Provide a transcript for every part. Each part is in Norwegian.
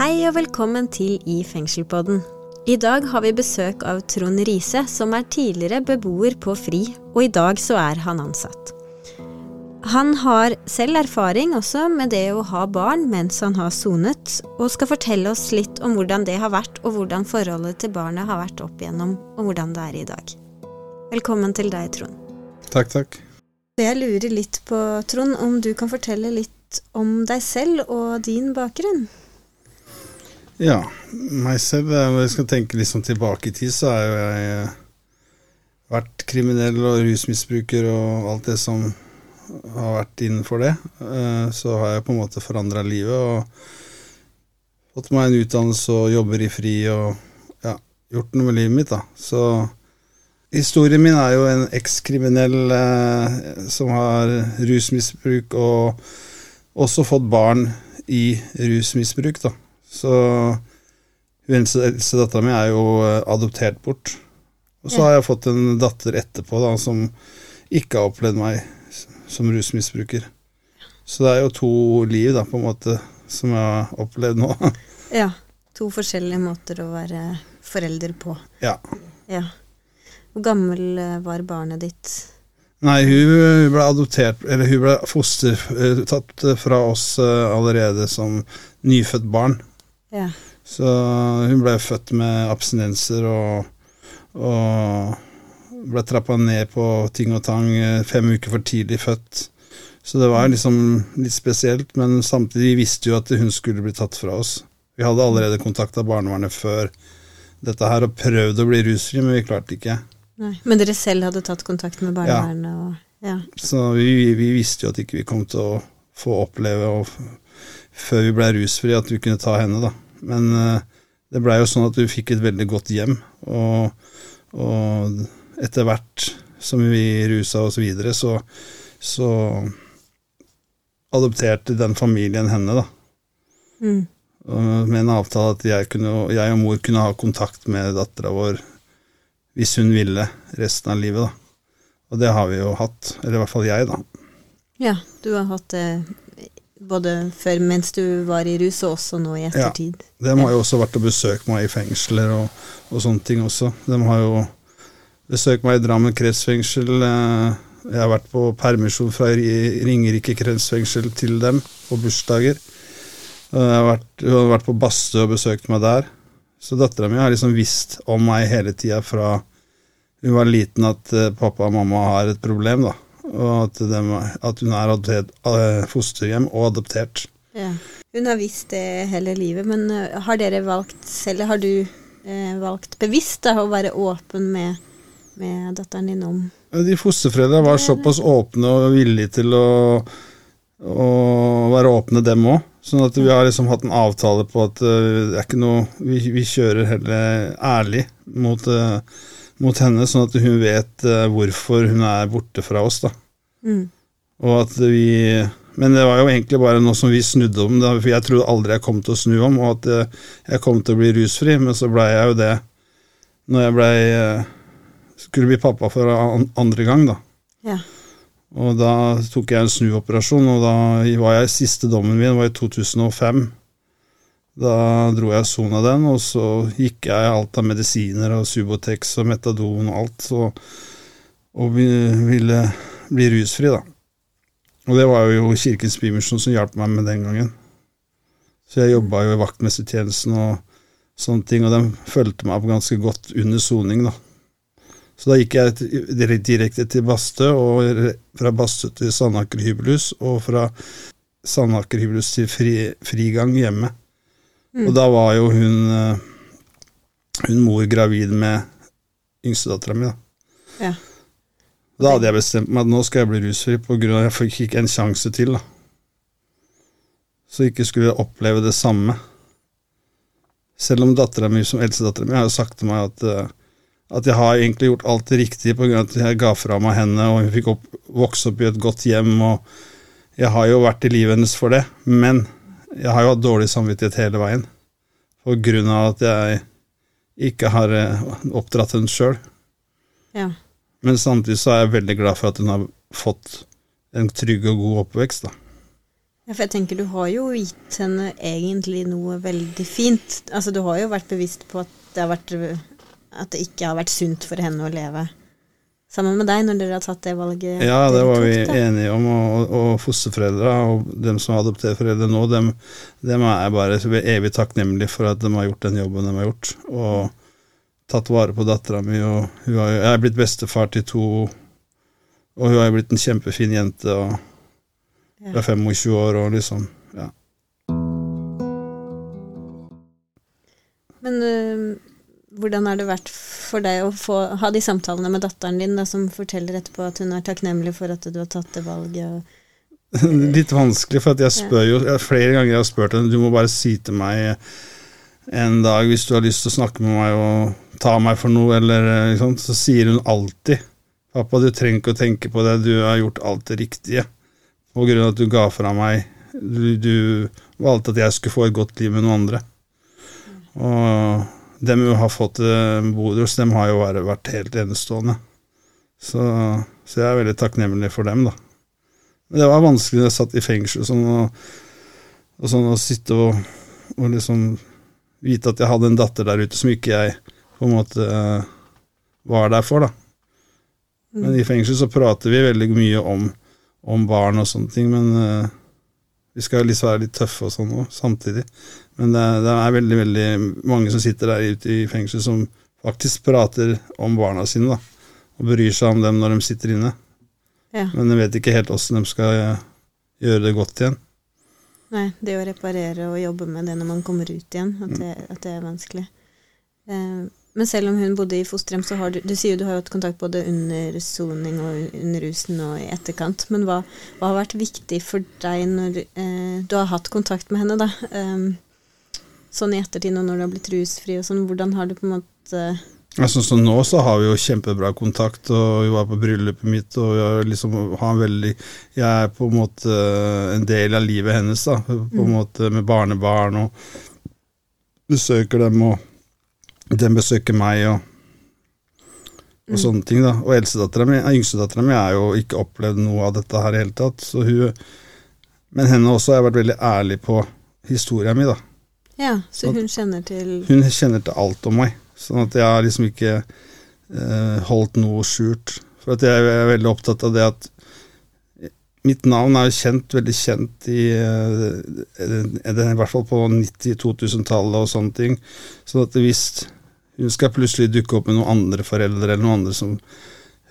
Hei og velkommen til I fengselpodden. I dag har vi besøk av Trond Riise, som er tidligere beboer på FRI, og i dag så er han ansatt. Han har selv erfaring også med det å ha barn mens han har sonet, og skal fortelle oss litt om hvordan det har vært, og hvordan forholdet til barnet har vært opp igjennom, og hvordan det er i dag. Velkommen til deg, Trond. Takk, takk. Jeg lurer litt på, Trond, om du kan fortelle litt om deg selv og din bakgrunn? Ja, meg selv Når jeg skal tenke liksom tilbake i tid, så har jo jeg eh, vært kriminell og rusmisbruker og alt det som har vært innenfor det. Eh, så har jeg på en måte forandra livet og fått meg en utdannelse og jobber i FRI og ja, gjort noe med livet mitt, da. Så historien min er jo en ekskriminell eh, som har rusmisbruk og også fått barn i rusmisbruk, da. Så hun eldste dattera mi er jo eh, adoptert bort. Og så har jeg fått en datter etterpå da, som ikke har opplevd meg som rusmisbruker. Så det er jo to liv, da, på en måte, som jeg har opplevd nå. ja. To forskjellige måter å være forelder på. Ja. ja. Hvor gammel eh, var barnet ditt? Nei, hun ble adoptert Eller hun ble fostertatt eh, fra oss allerede som nyfødt barn. Ja. Så hun ble født med abstinenser og, og ble trappa ned på ting og tang eh, fem uker for tidlig født. Så det var liksom litt spesielt, men samtidig visste jo at hun skulle bli tatt fra oss. Vi hadde allerede kontakta barnevernet før dette her og prøvd å bli rusfri, men vi klarte ikke. Nei, Men dere selv hadde tatt kontakt med barnevernet? Ja. Og, ja. Så vi, vi, visste jo at ikke vi kom til å få oppleve og før vi ble rusfri, at vi kunne ta henne, da. Men uh, det blei jo sånn at du fikk et veldig godt hjem, og, og etter hvert som vi rusa oss videre, så, så adopterte den familien henne, da. Mm. Med en avtale at jeg, kunne, jeg, og mor kunne ha kontakt med dattera vår hvis hun ville, resten av livet, da. Og det har vi jo hatt. Eller i hvert fall jeg, da. Ja, du har hatt det både før mens du var i rus, og også nå i ettertid. Ja, de har jo også vært og besøkt meg i fengsler og, og, sånne ting også. De har jo besøkt meg i Drammen kretsfengsel. Eh, jeg har vært på permisjon fra Ringerike kretsfengsel til dem på bursdager. Jeg har vært, hun har vært på Bastø og besøkt meg der. Så dattera mi har liksom visst om meg hele tida fra hun var liten at eh, pappa og mamma har et problem, da og at, de, at hun er adoptert, uh, fosterhjem og adoptert. Ja. Hun har visst det hele livet, men uh, har dere valgt selv, har du eh, valgt bevisst da, å være åpen med, med datteren din om De fosterforeldrene var såpass åpne og villige til å, å være åpne, dem òg. Sånn at vi har liksom hatt en avtale på at det er ikke noe Vi, vi kjører heller ærlig mot mot henne, sånn at hun vet uh, hvorfor hun er borte fra oss. da. Mm. Og at vi Men det var jo egentlig bare noe som vi snudde om, da, for jeg trodde aldri jeg kom til å snu om, og at uh, jeg kom til å bli rusfri, men så blei jeg jo det når jeg blei uh, Skulle bli pappa for andre gang, da. Ja. Og da tok jeg en snuoperasjon, og da var jeg siste dommen min var i 2005. Da dro jeg sona den, og så gikk jeg alt av medisiner og Subotex og Metadon og alt, så, og vi ville bli rusfri, da. Og det var jo Kirkens Bymisjon som hjalp meg med den gangen. Så jeg jobba jo i vaktmestertjenesten og sånne ting, og de fulgte meg opp ganske godt under soning, da. Så da gikk jeg direkte til Bastø, og fra Bastø til Sandaker hybelhus, og fra Sandaker hybelhus til fri, frigang hjemme. Mm. Og da var jo hun, eh, hun mor gravid med yngstedattera mi, da. Ja. Da hadde jeg bestemt meg at nå skal jeg bli rusfri på grunn av at jeg fikk ikke en sjanse til, da. Så ikke skulle jeg oppleve det samme. Selv om dattera mi, som eldstedattera mi, har jo sagt til meg at, eh, at jeg har egentlig gjort alt det riktige av at jeg ga fra meg henne, og hun fikk opp, vokse opp i et godt hjem, og jeg har jo vært i livet hennes for det. Men jeg har jo hatt dårlig samvittighet hele veien på grunn av at jeg ikke har eh, oppdratt henne sjøl. Ja. Men samtidig så er jeg veldig glad for at hun har fått en trygg og god oppvekst, da. Ja, for jeg tenker du har jo gitt henne egentlig noe veldig fint. Altså du har jo vært bevisst på at det, har vært, at det ikke har vært sunt for henne å leve sammen med deg når dere har tatt det valget? Ja, det var vi enige om. Og, og fosterforeldre og dem som har adopterforeldre nå, dem, dem er jeg bare evig takknemlig for at de har gjort den jobben de har gjort. Og tatt vare på dattera mi. Og hun har, jeg er blitt bestefar til to, og hun har jo blitt en kjempefin jente. og. Hun er 25 år og liksom Ja. Men øh, hvordan har det vært for deg å få, ha de samtalene med datteren din, da, som forteller etterpå at hun er takknemlig for at du har tatt det valget? Og, Litt vanskelig, for jeg spør jo Flere ganger jeg har spurt henne Du må bare si til meg en dag hvis du har lyst til å snakke med meg og ta meg for noe, eller sant, så sier hun alltid 'Pappa, du trenger ikke å tenke på det, du har gjort alt det riktige'. På grunn av at du ga fra meg Du, du valgte at jeg skulle få et godt liv med noen andre. Og dem hun har fått Bodøs, de har jo vært, helt enestående. Så, så jeg er veldig takknemlig for dem, da. Men det var vanskelig da jeg satt i fengsel sånn, og, og sånn å sitte og, og liksom vite at jeg hadde en datter der ute som ikke jeg på en måte eh, var der for, da. Men i fengsel så prater vi veldig mye om, om barn og sånne ting, men eh, vi skal liksom være litt tøffe og sånn òg, samtidig. Men det, det er veldig, veldig mange som sitter der ute i fengsel som faktisk prater om barna sine, da. Og bryr seg om dem når de sitter inne. ja. Men de vet ikke helt åssen de skal eh, gjøre det godt igjen. Nei, det å reparere og jobbe med det når man kommer ut igjen, at det, at det er vanskelig. Eh, men selv om hun bodde i fosterhjem, så har du Du sier jo du har hatt kontakt både under soning og under rusen og i etterkant. Men hva, hva har vært viktig for deg når eh, du har hatt kontakt med henne, da? Eh, sånn i ettertid og når du har blitt rusfri og sånn, hvordan har du på en måte Altså, så nå så har vi jo kjempebra kontakt, og vi var på bryllupet mitt, og jeg liksom har en veldig Jeg er på en måte en del av livet hennes, da. På en måte med barnebarn, og besøker dem, og de besøker meg, og, og sånne ting, da. Og eldstedattera mi, yngstedattera mi, har jo ikke opplevd noe av dette her i hele tatt, så hun Men henne også har jeg vært veldig ærlig på historia mi, da. Ja, så hun kjenner til Hun kjenner til alt om meg, sånn at jeg har liksom ikke eh, holdt noe skjult. For at jeg er veldig opptatt av det at mitt navn er jo kjent, veldig kjent i, eh, i hvert fall på 90-2000-tallet og sånne ting. Sånn at hvis hun skal plutselig dukke opp med noen andre foreldre eller noen andre som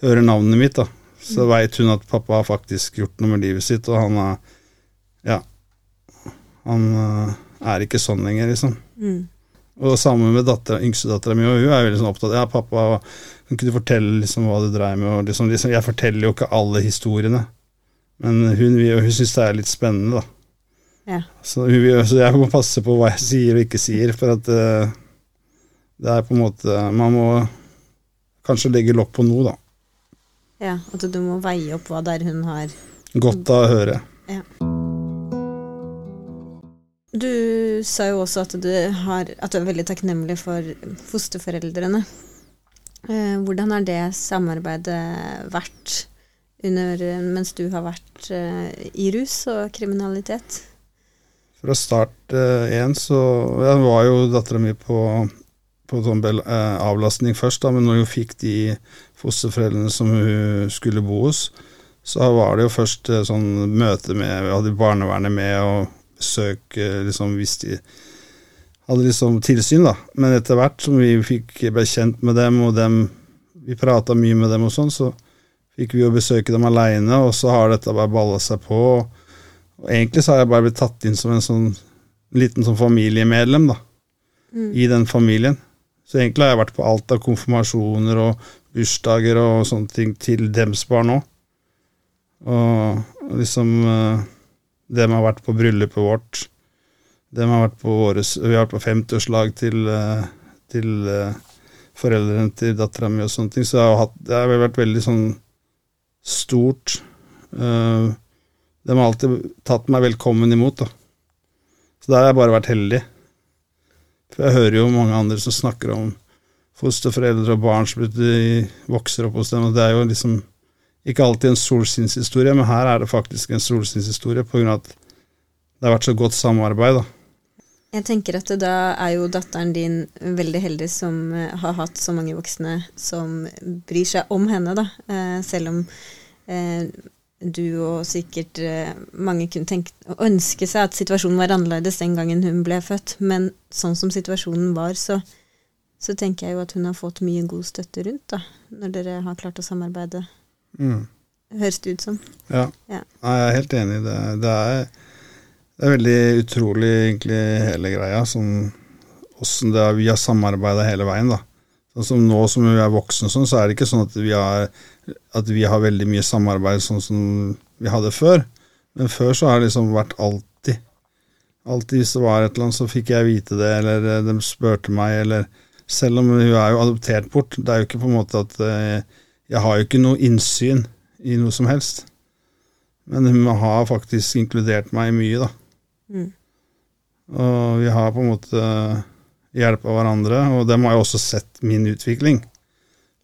hører navnet mitt, da, så veit hun at pappa har faktisk gjort noe med livet sitt, og han er Ja. Han eh, er ikke sånn lenger, liksom. mm, Og sammen med datter, yngstedattera mi, og hun er veldig sånn opptatt Ja, pappa, kan ikke du fortelle liksom hva du dreier med? Og liksom, liksom, jeg forteller jo ikke alle historiene, men hun, hun syns det er litt spennende, da. Ja. Så, hun, så jeg må passe på hva jeg sier og ikke sier, for at eh, det er på en måte Man må kanskje legge lokk på noe, da. ja, at du må veie opp hva det er hun har Godt av å høre. Ja. Du sa jo også at du, har, at du er veldig takknemlig for fosterforeldrene. Eh, hvordan har det samarbeidet vært under, mens du har vært eh, i rus og kriminalitet? Fra start én så Jeg var jo dattera mi på, på sånn bel, eh, avlastning først, da, men når hun fikk de fosterforeldrene som hun skulle bo hos, så var det jo først eh, sånn møte med Vi hadde barnevernet med, og besøk eh, liksom hvis de hadde liksom tilsyn, da. Men etter hvert som vi fikk ble kjent med dem, og dem, vi prata mye med dem og sånn, så fikk vi jo besøke dem aleine, og så har dette bare balla seg på. Og egentlig så har jeg bare blitt tatt inn som en sånn liten sånn familiemedlem, da. I den familien. Så egentlig har jeg vært på alt av konfirmasjoner og bursdager og sånne ting til dems barn òg. Og liksom eh, Dem har vært på bryllupet vårt. Dem har vært på våres, Vi har vært på 50-årslag til, eh, til eh, foreldrene til dattera mi og sånne ting. Så jeg har hatt, det har vært veldig sånn stort. De har alltid tatt meg velkommen imot, da. Så der har jeg bare vært heldig. For jeg hører jo mange andre som snakker om fosterforeldre og barn som vokser opp hos dem, og det er jo liksom ikke alltid en solskinnshistorie, men her er det faktisk en solskinnshistorie av at det har vært så godt samarbeid, da. Jeg tenker at da er jo datteren din veldig heldig som eh, har hatt så mange voksne som bryr seg om henne, da. Eh, selv om eh, du og sikkert eh, mange kunne tenkt og ønske seg at situasjonen var annerledes den gangen hun ble født. Men sånn som situasjonen var, så, så tenker jeg jo at hun har fått mye god støtte rundt, da. Når dere har klart å samarbeide. Mm. Høres det ut som. Ja. Ja. Jeg er helt enig det. Det er, det er veldig utrolig, egentlig, hele greia. Sånn åssen vi har samarbeida hele veien, da. Som nå som vi er voksne, sånn, så er det ikke sånn at vi, har, at vi har veldig mye samarbeid sånn som vi hadde før. Men før så har det liksom vært alltid. Alltid hvis det var et eller annet, så fikk jeg vite det, eller eh, de spurte meg, eller Selv om hun er jo adoptert bort. Det er jo ikke på en måte at eh, Jeg har jo ikke noe innsyn i noe som helst. Men hun har faktisk inkludert meg i mye, da. Mm. Og vi har på en måte hjelpa hverandre, og de har jo også sett min utvikling.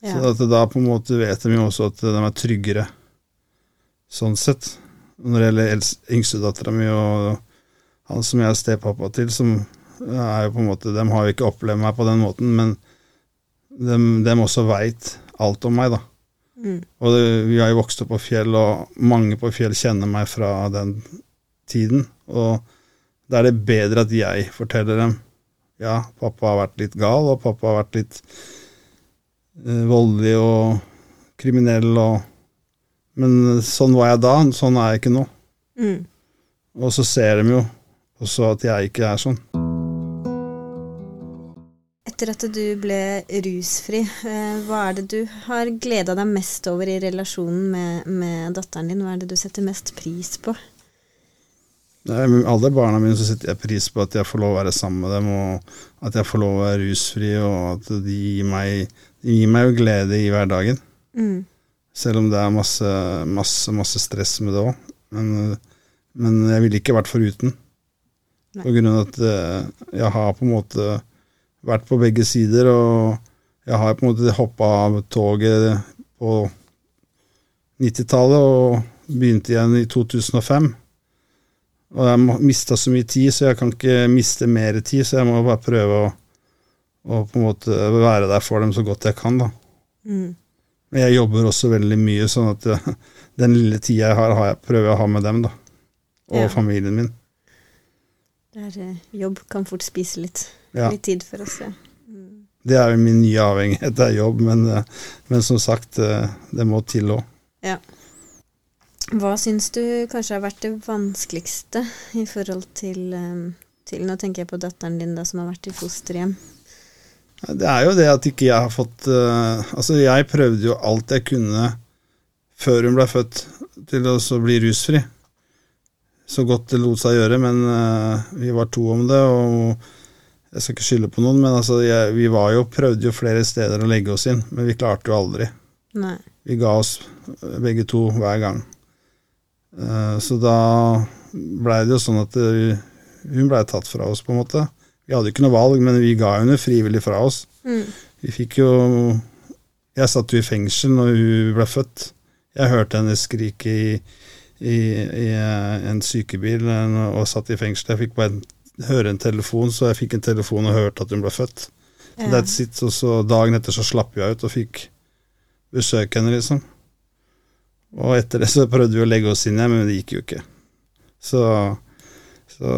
Ja. Så at da på en måte vet de jo også at de er tryggere, sånn sett. Når det gjelder yngstedattera mi og han som jeg er stepappa til, som er jo på en måte De har jo ikke opplevd meg på den måten, men de, de også veit alt om meg, da. Mm. Og det, vi har jo vokst opp på fjell, og mange på fjell kjenner meg fra den tiden. Og da er det bedre at jeg forteller dem ja, pappa har vært litt gal, og pappa har vært litt uh, voldelig og kriminell og Men sånn var jeg da, sånn er jeg ikke nå. Mm. Og så ser de jo også at jeg ikke er sånn. Etter at du ble rusfri, eh, hva er det du har gleda deg mest over i relasjonen med, med datteren din? Hva er det du setter mest pris på? Nei, Alle barna mine så setter jeg pris på at jeg får lov å være sammen med dem, og at jeg får lov å være rusfri, og at de gir meg, de gir meg jo glede i hverdagen. Mm. Selv om det er masse, masse, masse stress med det òg. Men, men jeg ville ikke vært foruten. På grunn av at eh, jeg har på en måte vært på begge sider, og jeg har på en måte hoppa av toget på 90-tallet og begynte igjen i 2005. Og jeg mista så mye tid, så jeg kan ikke miste mer tid, så jeg må bare prøve å, å på en måte være der for dem så godt jeg kan, da. Mm. Men jeg jobber også veldig mye, sånn at jeg, den lille tida jeg har, har jeg, prøver jeg å ha med dem, da. Og Ja. familien min. Der eh, jobb kan fort spise litt, Ja. litt tid for oss. Ja. Mm. Det er jo min nye avhengighet, det er jobb, men, eh, men som sagt, eh, det må til òg. Ja. Hva syns du kanskje har vært det vanskeligste i forhold til, eh, til Nå tenker jeg på datteren din da, som har vært i fosterhjem. Det er jo det at ikke jeg har fått eh, Altså, jeg prøvde jo alt jeg kunne før hun ble født, til å bli rusfri. Så godt det lot seg gjøre, men eh, vi var to om det, og jeg skal ikke skylde på noen, men altså, jeg, vi var jo, prøvde jo flere steder å legge oss inn, men vi klarte jo aldri. Nei. Vi ga oss eh, begge to hver gang. Eh, Så da blei det jo sånn at eh, hun blei tatt fra oss, på en måte. Vi hadde ikke noe valg, men vi ga henne frivillig fra oss. Mm. Vi fikk jo Jeg satt jo i fengsel når hun ble født. Jeg hørte henne skrike i, i, i eh, en sykebil og satt i fengsel. Jeg fikk bare en, høre en telefon, så jeg fikk en telefon og hørte at hun ble født. Ja. That's it. Og så dagen etter så slapp jeg ut og fikk besøke henne, liksom. Og etter det så prøvde vi å legge oss inn igjen, men det gikk jo ikke. Så, så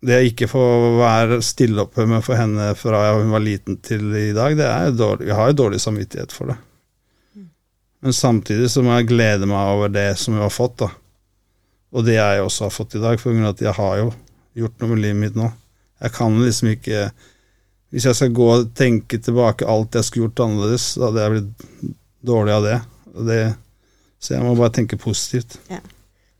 det å ikke få være stille oppe med for henne fra hun var liten til i dag, det er jo dårlig. Vi har jo dårlig samvittighet for det. Men samtidig så må jeg glede meg over det som jeg har fått, da. Og det jeg også har fått i dag, for at jeg har jo gjort noe med livet mitt nå. Jeg kan liksom ikke Hvis jeg skal gå og tenke tilbake alt jeg skulle gjort annerledes, da hadde jeg blitt dårlig av det. Og det så jeg må bare tenke positivt. Ja.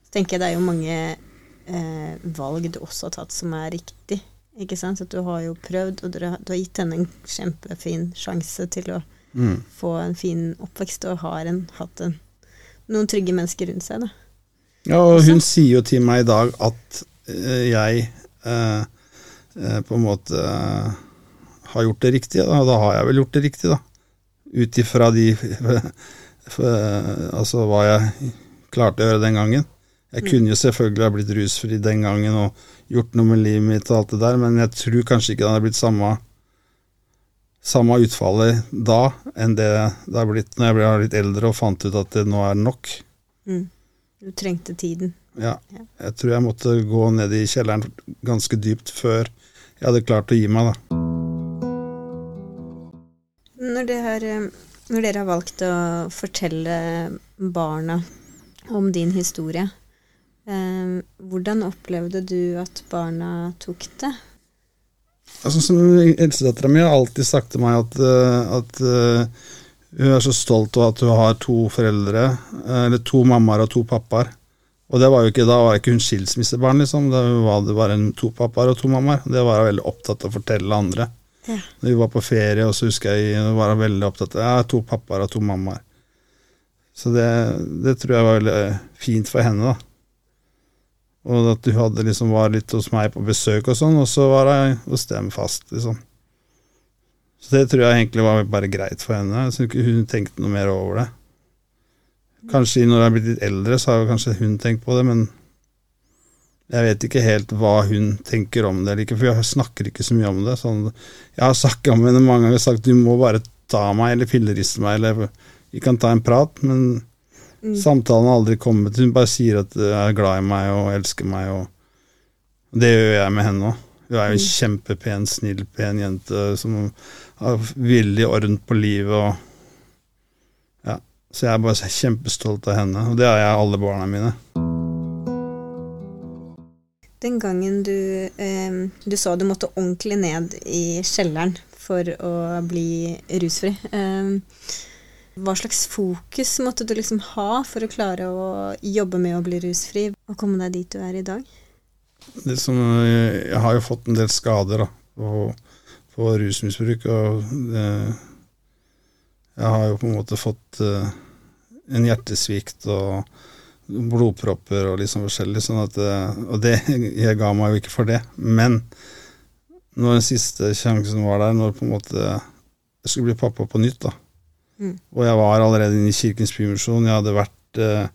Så tenker jeg det er jo mange eh, valg du også har tatt som er riktig. Ikke sant? Så du har jo prøvd, og du har, du har gitt henne en kjempefin sjanse til å Mm. få en fin oppvekst, og har en, hatt en, noen trygge mennesker rundt seg. Da. Ja, og hun sier jo til meg i dag at eh, jeg eh, eh, på en måte har gjort det riktige, da. Og da har jeg vel gjort det riktig, da. Ut ifra de for, Altså hva jeg klarte å gjøre den gangen. Jeg kunne jo selvfølgelig ha blitt rusfri den gangen og gjort noe med livet mitt og alt det der, men jeg tror kanskje ikke det hadde blitt samme, samme utfallet da enn det det har blitt når jeg ble litt eldre og fant ut at det nå er nok. Mm. Du trengte tiden. Ja. Jeg tror jeg måtte gå ned i kjelleren ganske dypt før jeg hadde klart å gi meg, da. Når, det har, eh, når dere har valgt å fortelle barna om din historie, eh, hvordan opplevde du at barna tok det? Altså, som Eldstedattera mi har alltid sagt til meg at, eh, at uh, hun er så stolt av at hun har to foreldre, eller to mammaer og to pappaer. Og det var jo ikke, da var ikke hun skilsmissebarn, liksom. Da var bare to pappaer og to mammaer. Det var hun veldig opptatt av å fortelle andre. Ja. Når vi var på ferie, og så husker jeg var hun veldig opptatt av ja, to pappaer og to mammaer. Så det, det, tror jeg var veldig fint for henne, da. Og at hun hadde liksom var litt hos meg på besøk og sånn, og så var jeg hos dem fast, liksom. Så det tror jeg egentlig var bare greit for henne. Jeg tror ikke hun tenkte noe mer over det. Kanskje når jeg har blitt litt eldre, så har kanskje hun tenkt på det, men jeg vet ikke helt hva hun tenker om det, for jeg snakker ikke så mye om det. Sånn, jeg har snakka med henne mange ganger og sagt du må bare ta meg eller filleriste meg, eller vi kan ta en prat, men mm. samtalen har aldri kommet. Hun bare sier at hun er glad i meg og elsker meg, og det gjør jeg med henne òg. Hun er jo en mm. kjempepen, snill, pen jente som har villig orden på livet og Ja. Så jeg er bare kjempestolt av henne, og det er jeg alle barna mine. Den gangen du, eh, du sa du måtte ordentlig ned i kjelleren for å bli rusfri. Eh, hva slags fokus måtte du liksom ha for å klare å jobbe med å bli rusfri og komme deg dit du er i dag? Som, jeg har jo fått en del skader da, på, på rusmisbruk, og det, jeg har jo på en måte fått uh, en hjertesvikt og blodpropper og liksom forskjellig, sånn at, uh, og det jeg ga meg jo ikke for det. Men når den siste sjansen var der, når på en måte jeg skulle bli pappa på nytt, da, mm. og jeg var allerede inne i Kirkens Bymisjon, jeg hadde vært uh,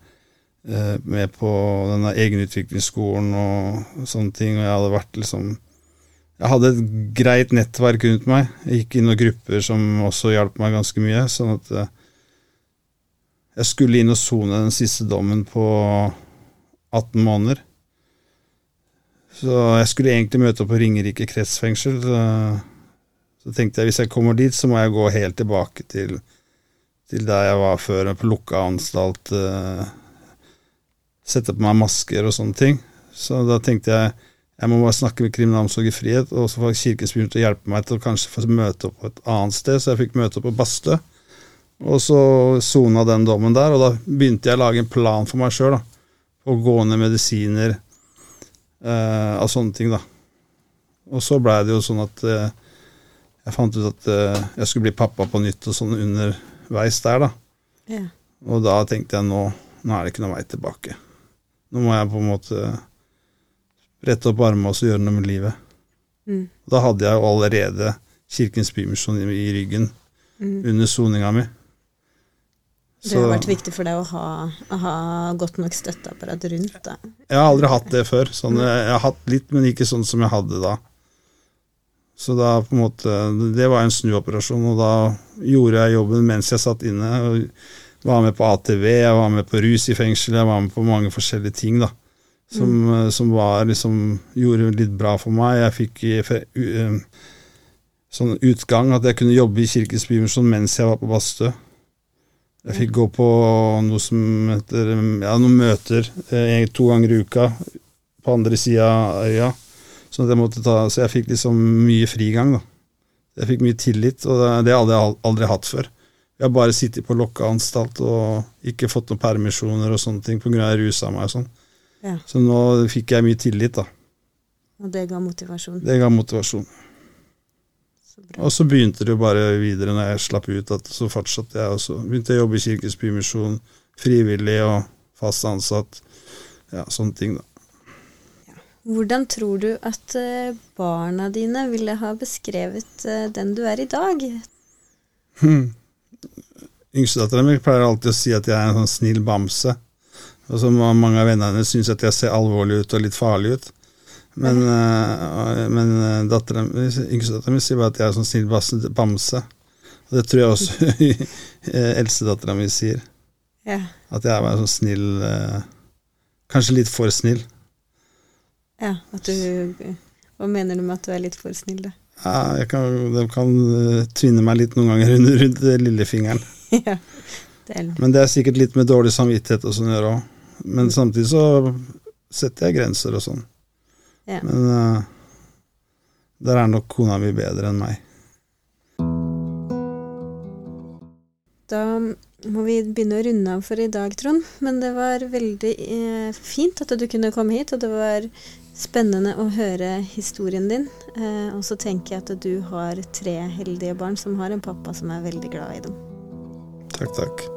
Eh, med på denne egenutviklingsskolen og sånne ting, og jeg hadde vært liksom Jeg hadde et greit nettverk rundt meg. Jeg gikk inn i noen grupper som også hjalp meg ganske mye, sånn at eh, jeg skulle inn og sone den siste dommen på 18 måneder. Så jeg skulle egentlig møte opp på Ringerike kretsfengsel. Så, så tenkte jeg hvis jeg kommer dit, så må jeg gå helt tilbake til, til der jeg var før, på lukka anstalt. Uh, sette på meg masker og sånne ting. Så da tenkte jeg jeg må bare snakke med Kriminalomsorg i frihet, og så får Kirkens begynt å hjelpe meg til å kanskje få møte opp på et annet sted. Så jeg fikk møte opp på Bastø. Og så sona den dommen der, og da begynte jeg å lage en plan for meg sjøl. Å gå ned medisiner eh, av sånne ting, da. Og så blei det jo sånn at eh, jeg fant ut at eh, jeg skulle bli pappa på nytt og sånn underveis der, da. Ja. Og da tenkte jeg nå, nå er det ikke noe vei tilbake. Nå må jeg på en måte rette opp armene og gjøre noe med livet. Mm. Da hadde jeg jo allerede Kirkens Bymisjon i ryggen mm. under soninga mi. Så, det har vært viktig for deg å ha, å ha godt nok støtteapparat rundt deg? Jeg har aldri hatt det før. Sånn, jeg, har hatt litt, men ikke sånn som jeg hadde da. Så da på en måte Det var en snuoperasjon, og da gjorde jeg jobben mens jeg satt inne. og var med på ATV, jeg var med på rus i fengsel, jeg var med på mange forskjellige ting da, som, mm. Eh, som var, liksom, gjorde litt bra for meg. Jeg fikk uh, sånn utgang at jeg kunne jobbe i Kirkens Bymisjon mens jeg var på Bastø. Jeg fikk gå på noe som heter ja, noen møter eh, to ganger i uka på andre sida av øya. Så jeg, ta, så jeg fikk liksom mye frigang. da. Jeg fikk mye tillit, og det, det hadde jeg aldri hatt før. Jeg har bare sittet på lokka anstalt og ikke fått noen permisjoner og sånne ting pga. jeg rusa meg og sånn. Ja. Så nå fikk jeg mye tillit, da. Og det ga motivasjon? Det ga motivasjon. Og så begynte det jo bare videre når jeg slapp ut, at så fortsatte jeg også. Begynte jeg å jobbe i Kirkens Bymisjon, frivillig og fast ansatt. Ja, sånne ting, da. Hvordan tror du at eh, barna dine ville ha beskrevet eh, den du er i dag? Hmm. Yngstedattera mi pleier alltid å si at jeg er en sånn snill bamse. Og så mange av vennene hennes syns at jeg ser alvorlig ut og litt farlig ut. Men, uh, men datteren, yngstedattera mi sier bare at jeg er sånn snill bamse. Og det tror jeg også eldstedattera mi sier. Ja. At jeg er bare sånn snill uh, Kanskje litt for snill. Ja, at du Hva mener du med at du er litt for snill, da? Ja, kan, de kan tvinne meg litt noen ganger rundt, rundt lillefingeren. ja, det. Men det er sikkert litt med dårlig samvittighet og sånn å gjøre òg. Men samtidig så setter jeg grenser og sånn. Ja. Men uh, der er nok kona mi bedre enn meg. Da må vi begynne å runde av for i dag, Trond. Men det var veldig eh, fint at du kunne komme hit, og det var spennende å høre historien din. Eh, og så tenker jeg at du har tre heldige barn som har en pappa som er veldig glad i dem. Takk, takk.